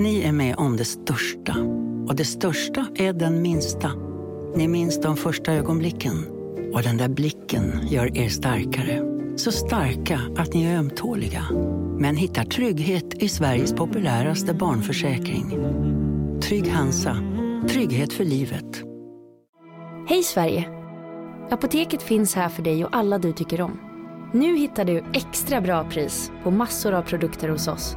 Ni är med om det största. Och det största är den minsta. Ni minns de första ögonblicken. Och den där blicken gör er starkare. Så starka att ni är ömtåliga. Men hittar trygghet i Sveriges populäraste barnförsäkring. Trygg Hansa. Trygghet för livet. Hej Sverige! Apoteket finns här för dig och alla du tycker om. Nu hittar du extra bra pris på massor av produkter hos oss.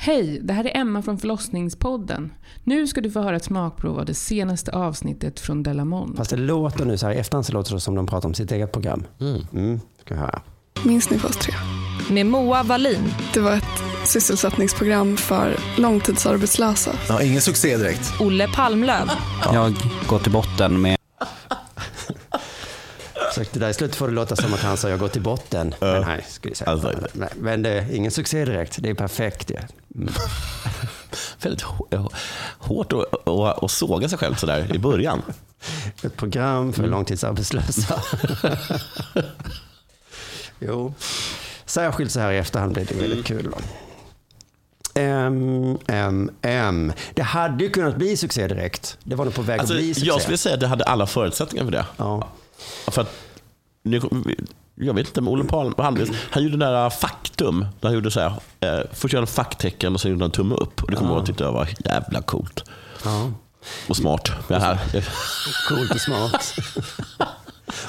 Hej, det här är Emma från förlossningspodden. Nu ska du få höra ett smakprov av det senaste avsnittet från Delamont. Fast det låter nu så här i efterhand så låter det som de pratar om sitt eget program. Mm. ska vi höra. Minns ni fas 3? Med Moa Wallin. Det var ett sysselsättningsprogram för långtidsarbetslösa. Ja, ingen succé direkt. Olle Palmlöv. Jag går till botten med Försökte där i slutet får det låta som att han sa jag går till botten. Men nej, skulle jag säga. Alltså, men det är ingen succé direkt. Det är perfekt. Ja. Väldigt hå- hårt att, såga sig själv sådär i början. Ett program för Mm. långtidsarbetslösa. jo, särskilt så här i efterhand blir det väldigt kul. Då. M, M, M. Det hade ju kunnat bli succé direkt. Det var nog på väg Alltså, att bli succé. jag skulle säga att det hade alla förutsättningar för det. Ja. För att, nu, jag vet inte, men Olle Palm, han, han gjorde den där faktum. Där han gjorde så här, eh, först gjorde han facktecken och sen gjorde han tumme upp. Och det kommer jag tyckte jag var jävla coolt. Ja. Och smart. Det här. Coolt och smart.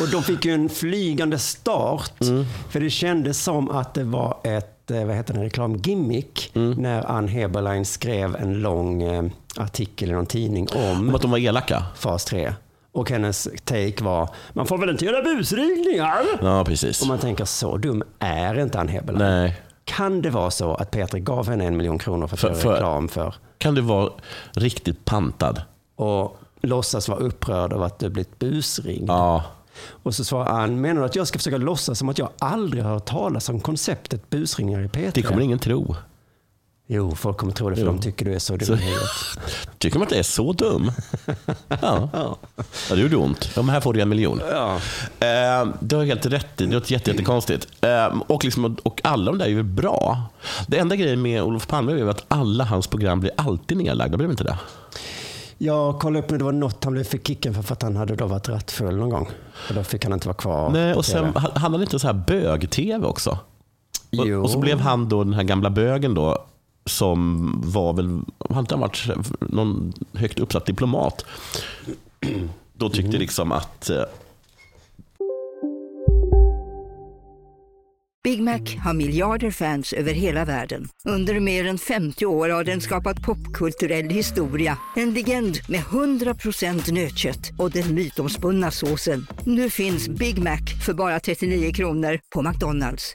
och de fick ju en flygande start. Mm. För det kändes som att det var ett eh, vad heter det, reklamgimmick Mm. när Ann Heberlein skrev en lång eh, artikel i någon tidning om Om att de var elaka. fas 3. Och hennes take var, man får väl inte göra busringningar? Ja, precis. Och man tänker, så dum är inte Ann Heberlein. Nej. Kan det vara så att Peter gav henne en miljon kronor för att För- göra för- reklam för Kan du vara riktigt pantad? och låtsas vara upprörd av att du blivit busringd? Ja. Och så svarar Ann, menar du att jag ska försöka låtsas som att jag aldrig har hört talas om konceptet busringningar i P3? Det kommer ingen tro. Jo, folk kommer tro det för Jo. de tycker du är så dum Så-. Tycker man att det är så dum? Ja. ja. det gjorde ont. Ja, men här får du en miljon. Ja. Eh, du har helt rätt i. Det låter jätte, jättekonstigt. Eh, och, liksom, och alla de där är ju bra. Det enda grejen med Olof Palme är att alla hans program blir alltid nedlagda. Blir de inte det? Jag kollade upp när det var något han blev för kicken för, för att han hade då varit rattfull någon gång. Och då fick han inte vara kvar Nej, och sen han hade inte så här bög-tv också. Och, Jo. och så blev han då den här gamla bögen då som var väl, inte han varit någon högt uppsatt diplomat? Då tyckte Mm. liksom att eh, Big Mac har miljarder fans över hela världen. Under mer än 50 år har den skapat popkulturell historia. En legend med 100% nötkött och den mytomspunna såsen. Nu finns Big Mac för bara 39 kronor på McDonalds.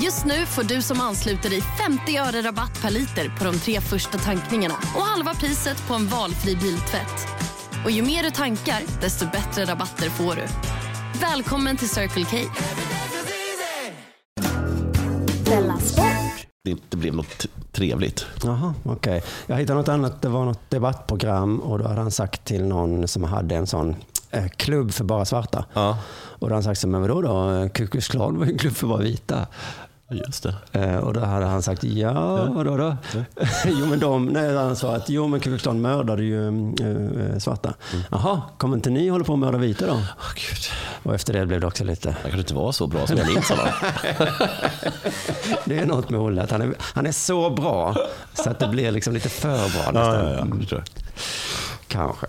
Just nu får du som ansluter dig 50 öre rabatt per liter på de tre första tankningarna och halva priset på en valfri biltvätt. Och ju mer du tankar, desto bättre rabatter får du. Välkommen till Circle K. det inte blev något trevligt. Jaha, okej. Jag hittade något annat. Det var något debattprogram och då hade han sagt till någon som hade en sån klubb för bara svarta. Ja, Och då hade han sagt så, men vadå då? Ku Klux Klan var ju en klubb för bara vita. just det. Eh, och då hade han sagt, ja, vadå då? jo, men de, nej, han sa att jo, men Ku mördade ju eh, svarta. Jaha, kommer inte ni hålla på att mörda vita då? Åh, Gud. Och efter det blev det också lite, Han kanske inte var så bra som jag minns honom. det är något med Olle, att han är, han är så bra så att det blir liksom lite för bra ja, nästan. ja, ja, Mm. Kanske.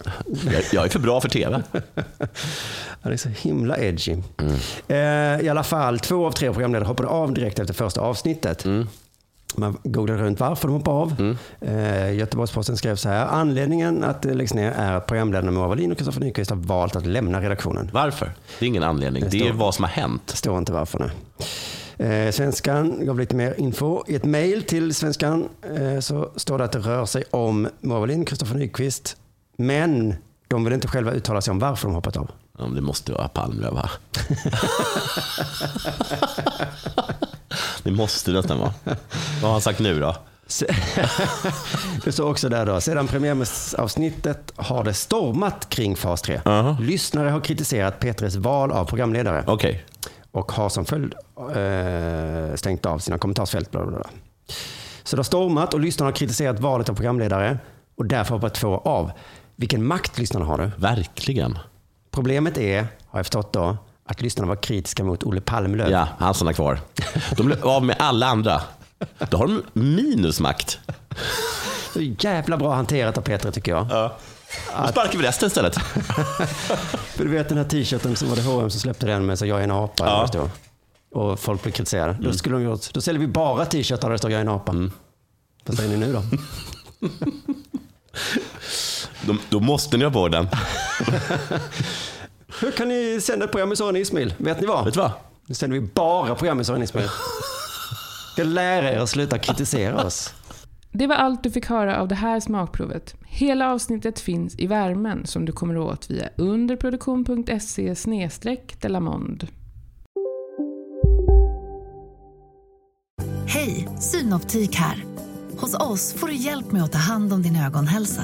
Jag, jag är för bra för tv. Det är så himla edgy. Eh, I alla fall, två av tre programledare hoppade av direkt efter första avsnittet. Man googlade runt varför de hoppade av. Eh, Göteborgs-Posten skrev så här. Anledningen att det läggs ner är att programledarna Moa Wallin och Kristoffer Nyqvist har valt att lämna redaktionen. Varför? Det är ingen anledning. Det, är står- vad som har hänt. Det står inte varför. Nej. Eh, Svenskan gav lite mer info. I ett mejl till Svenskan eh, så står det att det rör sig om Moa Wallin Kristoffer Nyqvist. Men de vill inte själva uttala sig om varför de hoppat av. Ja, det måste vara Palmlöv va? det måste det nästan vara. Vad har han sagt nu då? Det står också där då. Sedan premiäravsnittet har det stormat kring fas 3. Lyssnare har kritiserat Petres val av programledare. Okej. Och har som följd eh, stängt av sina kommentarsfält. Bla bla bla. Så det har stormat och lyssnarna har kritiserat valet av programledare och därför hoppar två av. Vilken makt lyssnarna har du. Verkligen. Problemet är, har jag förstått då, att lyssnarna var kritiska mot Olle Palmlöv. Ja, han stannar kvar. De blev av med alla andra. Då har de minusmakt. Så jävla bra hanterat av Peter tycker jag. Ja. Då sparkar vi resten istället. För du vet den här t-shirten som var det H&M som släppte den med så jag är en apa. Ja. eller vad det står. Och folk blir kritiserade. Då, skulle de gjort, då säljer vi bara t-shirtar där det står jag är en apa. Vad säger ni nu då? Då, då måste ni ha på den. Hur kan ni sända ett program med Soran Ismail? Vet ni vad? Vet du vad? Nu sänder vi bara program med Soran Ismail. Ska lära er att sluta kritisera oss. Det var allt du fick höra av det här smakprovet. Hela avsnittet finns i värmen som du kommer åt via underproduktion.se delamond. Hej, Synoptik här. Hos oss får du hjälp med att ta hand om din ögonhälsa.